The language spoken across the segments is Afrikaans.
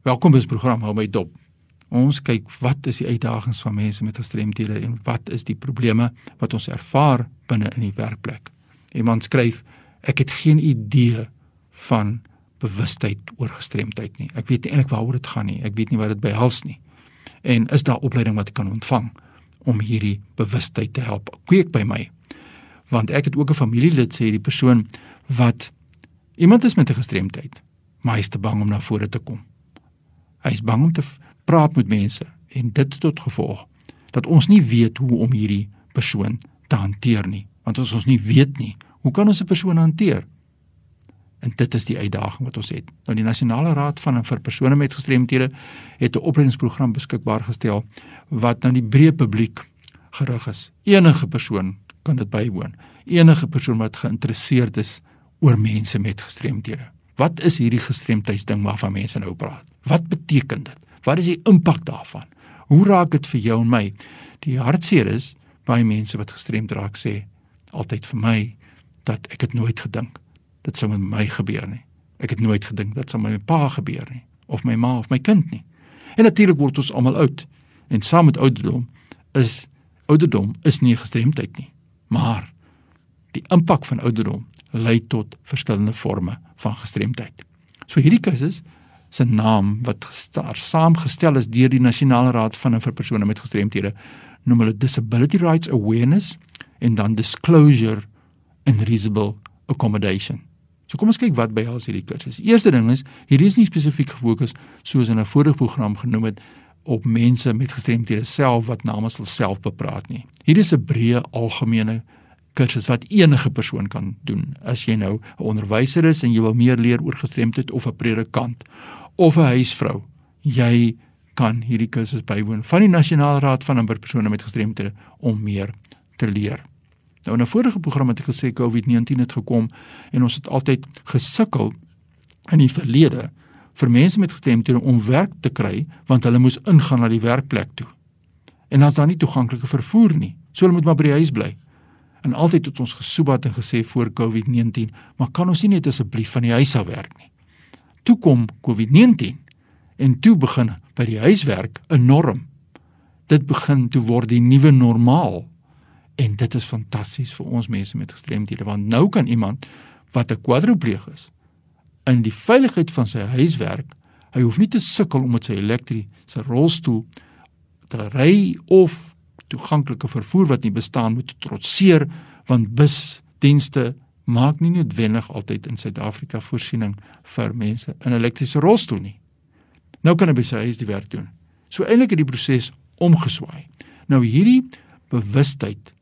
Welkom by ons program hou my dop. Ons kyk wat is die uitdagings van mense met gestremthede en wat is die probleme wat ons ervaar binne in die werkplek. Iemand skryf ek het geen idee van bewustheid oor gestremdheid nie. Ek weet nie eintlik waaroor dit gaan nie. Ek weet nie wat dit behels nie. En is daar opleiding wat ek kan ontvang om hierdie bewustheid te help kweek by my? Want ek het ook 'n familielid sê die persoon wat iemand is met 'n gestremdheid, maar hy is te bang om na vore te kom. Hy is bang om te praat met mense en dit tot gevolg dat ons nie weet hoe om hierdie persoon te hanteer nie want as ons nie weet nie hoe kan ons 'n persoon hanteer? En dit is die uitdaging wat ons het. Nou die nasionale raad van vir persone met gestremthede het 'n opleidingsprogram beskikbaar gestel wat nou die breë publiek gerig is. Enige persoon kan dit bywoon. Enige persoon wat geïnteresseerd is oor mense met gestremthede wat is hierdie gestremdheidsding waarvan mense nou praat wat beteken dit Wat is die impak daarvan? Hoe raak dit vir jou en my? Die hartseer is baie mense wat gestremd raak sê altyd vir my dat ek het nooit gedink dit sou met my gebeur nie. Ek het nooit gedink dit sou met my pa gebeur nie of my ma of my kind nie. En natuurlik word ons almal oud en saam met ouderdom is ouderdom is nie gestremdheid nie. Maar die impak van ouderdom lei tot verskillende forme van gestremdheid. So hierdie kursus se naam wat gestar saamgestel is deur die Nasionale Raad van vir persone met gestremthede noem hulle Disability Rights Awareness en dan Disclosure and Reasonable Accommodation. So kom ons kyk wat by al hierdie kursus. Eerste ding is hierdie is nie spesifiek gefokus soos in 'n vorige program genoem het op mense met gestremthede self wat namens hulle self bepraat nie. Hierdie is 'n breë algemene kursus wat enige persoon kan doen. As jy nou 'n onderwyser is en jy wil meer leer oor gestremdheid of 'n predikant of 'n huisvrou, jy kan hierdie kursus bywoon van die Nasionale Raad van Amper persone met gestremthede om meer te leer. Nou in 'n vorige program het ek gesê COVID-19 het gekom en ons het altyd gesukkel in die verlede vir mense met gestremthede om werk te kry want hulle moes ingaan na die werkplek toe. En as daar nie toeganklike vervoer nie, so hulle moet maar by die huis bly. En altyd het ons gesoebat en gesê voor COVID-19, maar kan ons nie net asseblief van die huis af werk nie? toe kom COVID-19 en toe begin by die huiswerk 'n norm. Dit begin toe word die nuwe normaal en dit is fantasties vir ons mense met gestremdhede want nou kan iemand wat 'n kwadripleeg is in die veiligheid van sy huiswerk, hy hoef nie te sukkel om met sy elektriese rolstoel te ry of toeganklike vervoer wat nie bestaan moet trotseer want busdienste maak nie noodwendig altyd in Suid-Afrika voorsiening vir mense in 'n elektriese rolstoel nie. Nou kan sy huis die werk doen. So eintlik het die proses omgeswaai. Nou hierdie bewustheid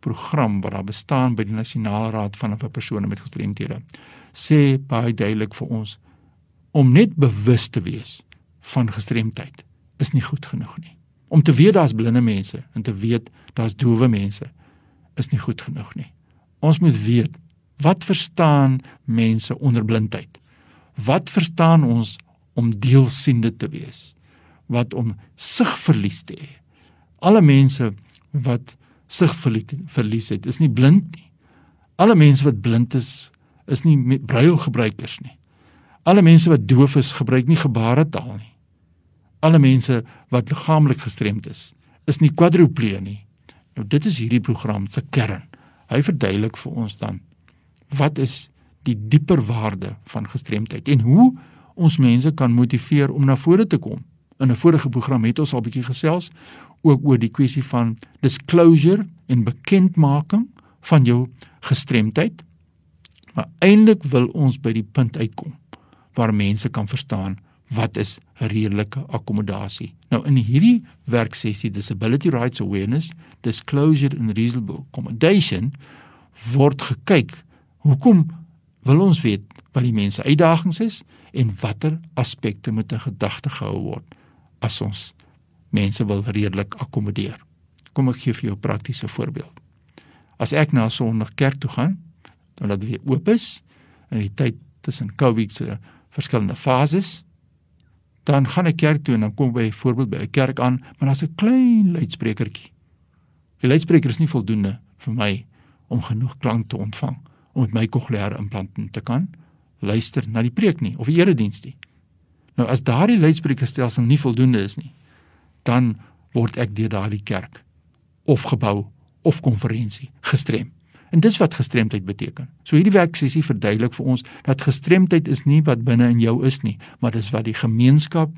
program wat daar bestaan by die Nasionale Raad van persone met gestremthede sê baie duidelik vir ons om net bewus te wees van gestremdheid is nie goed genoeg nie. Om te weet daar's blinde mense en te weet daar's doewe mense is nie goed genoeg nie. Ons moet weet Wat verstaan mense onder blindheid? Wat verstaan ons om deelsiende te wees? Wat om sigverlies te hê? Alle mense wat sigverlies het, is nie blind nie. Alle mense wat blind is, is nie brailgebruikers nie. Alle mense wat doof is, gebruik nie gebaretaal nie. Alle mense wat liggaamlik gestremd is, is nie kwadriplee nie. Nou dit is hierdie program se kern. Hy verduidelik vir ons dan wat is die dieper waarde van gestremdheid en hoe ons mense kan motiveer om na vore te kom. In 'n vorige program het ons al bietjie gesels ook oor die kwessie van disclosure en bekendmaking van jou gestremdheid. Maar eintlik wil ons by die punt uitkom waar mense kan verstaan wat is redelike akkommodasie. Nou in hierdie werksessie Disability Rights Awareness, Disclosure and Reasonable Accommodation word gekyk Hoekom wil ons weet wat die mense uitdagings is en watter aspekte moet in gedagte gehou word as ons mense wil redelik akkommodeer? Kom ek gee vir jou 'n praktiese voorbeeld. As ek na Sondag kerk toe gaan, dan laat dit oop is in die tyd tussen COVID se verskillende fases, dan gaan ek kerk toe en dan kom by voorbeeld by 'n kerk aan, maar daar's 'n klein luidsprekertjie. Die luidspreker is nie voldoende vir my om genoeg klank te ontvang om met my kokleaire implantaat te kan luister na die preek nie of die erediens nie. Nou as daardie luidsprekerstelsel nie voldoende is nie, dan word ek deur daardie kerk of gebou of konferensie gestrem. En dis wat gestremdheid beteken. So hierdie werksessie verduidelik vir ons dat gestremdheid is nie wat binne in jou is nie, maar dis wat die gemeenskap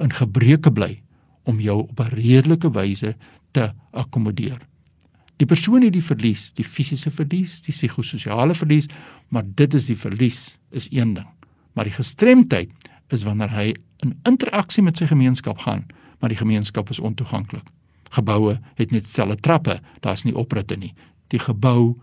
in gebreke bly om jou op 'n redelike wyse te akkommodeer. Die persoon het die verlies, die fisiese verlies, die psigososiale verlies, maar dit is die verlies is een ding. Maar die gestremdheid is wanneer hy in interaksie met sy gemeenskap gaan, maar die gemeenskap is ontoeganklik. Geboue het net stelle trappe, daar's nie opritte nie. Die gebou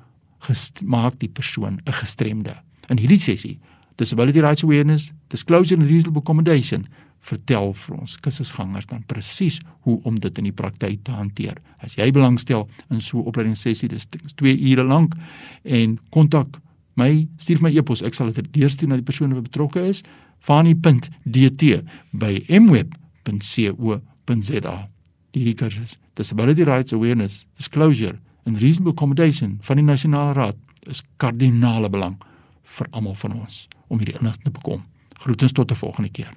maak die persoon 'n gestremde. In hierdie sessie, Disability Rights Awareness, Disclosure and Reasonable Accommodation, vertel vir ons kursusgangers dan presies hoe om dit in die praktyk te hanteer. As jy belangstel in so 'n opleidingssessie, dis 2 ure lank en kontak my, stuur my e-pos, ek sal dit deurstuur na die persoon wat betrokke is, fani.dt by mweb.co.za. Die kursus Disability Rights Awareness, Disclosure and Reasonable Accommodation van die Nasionale Raad is kardinale belang vir almal van ons om hierdie inligting te bekom. Groetens tot 'n volgende keer.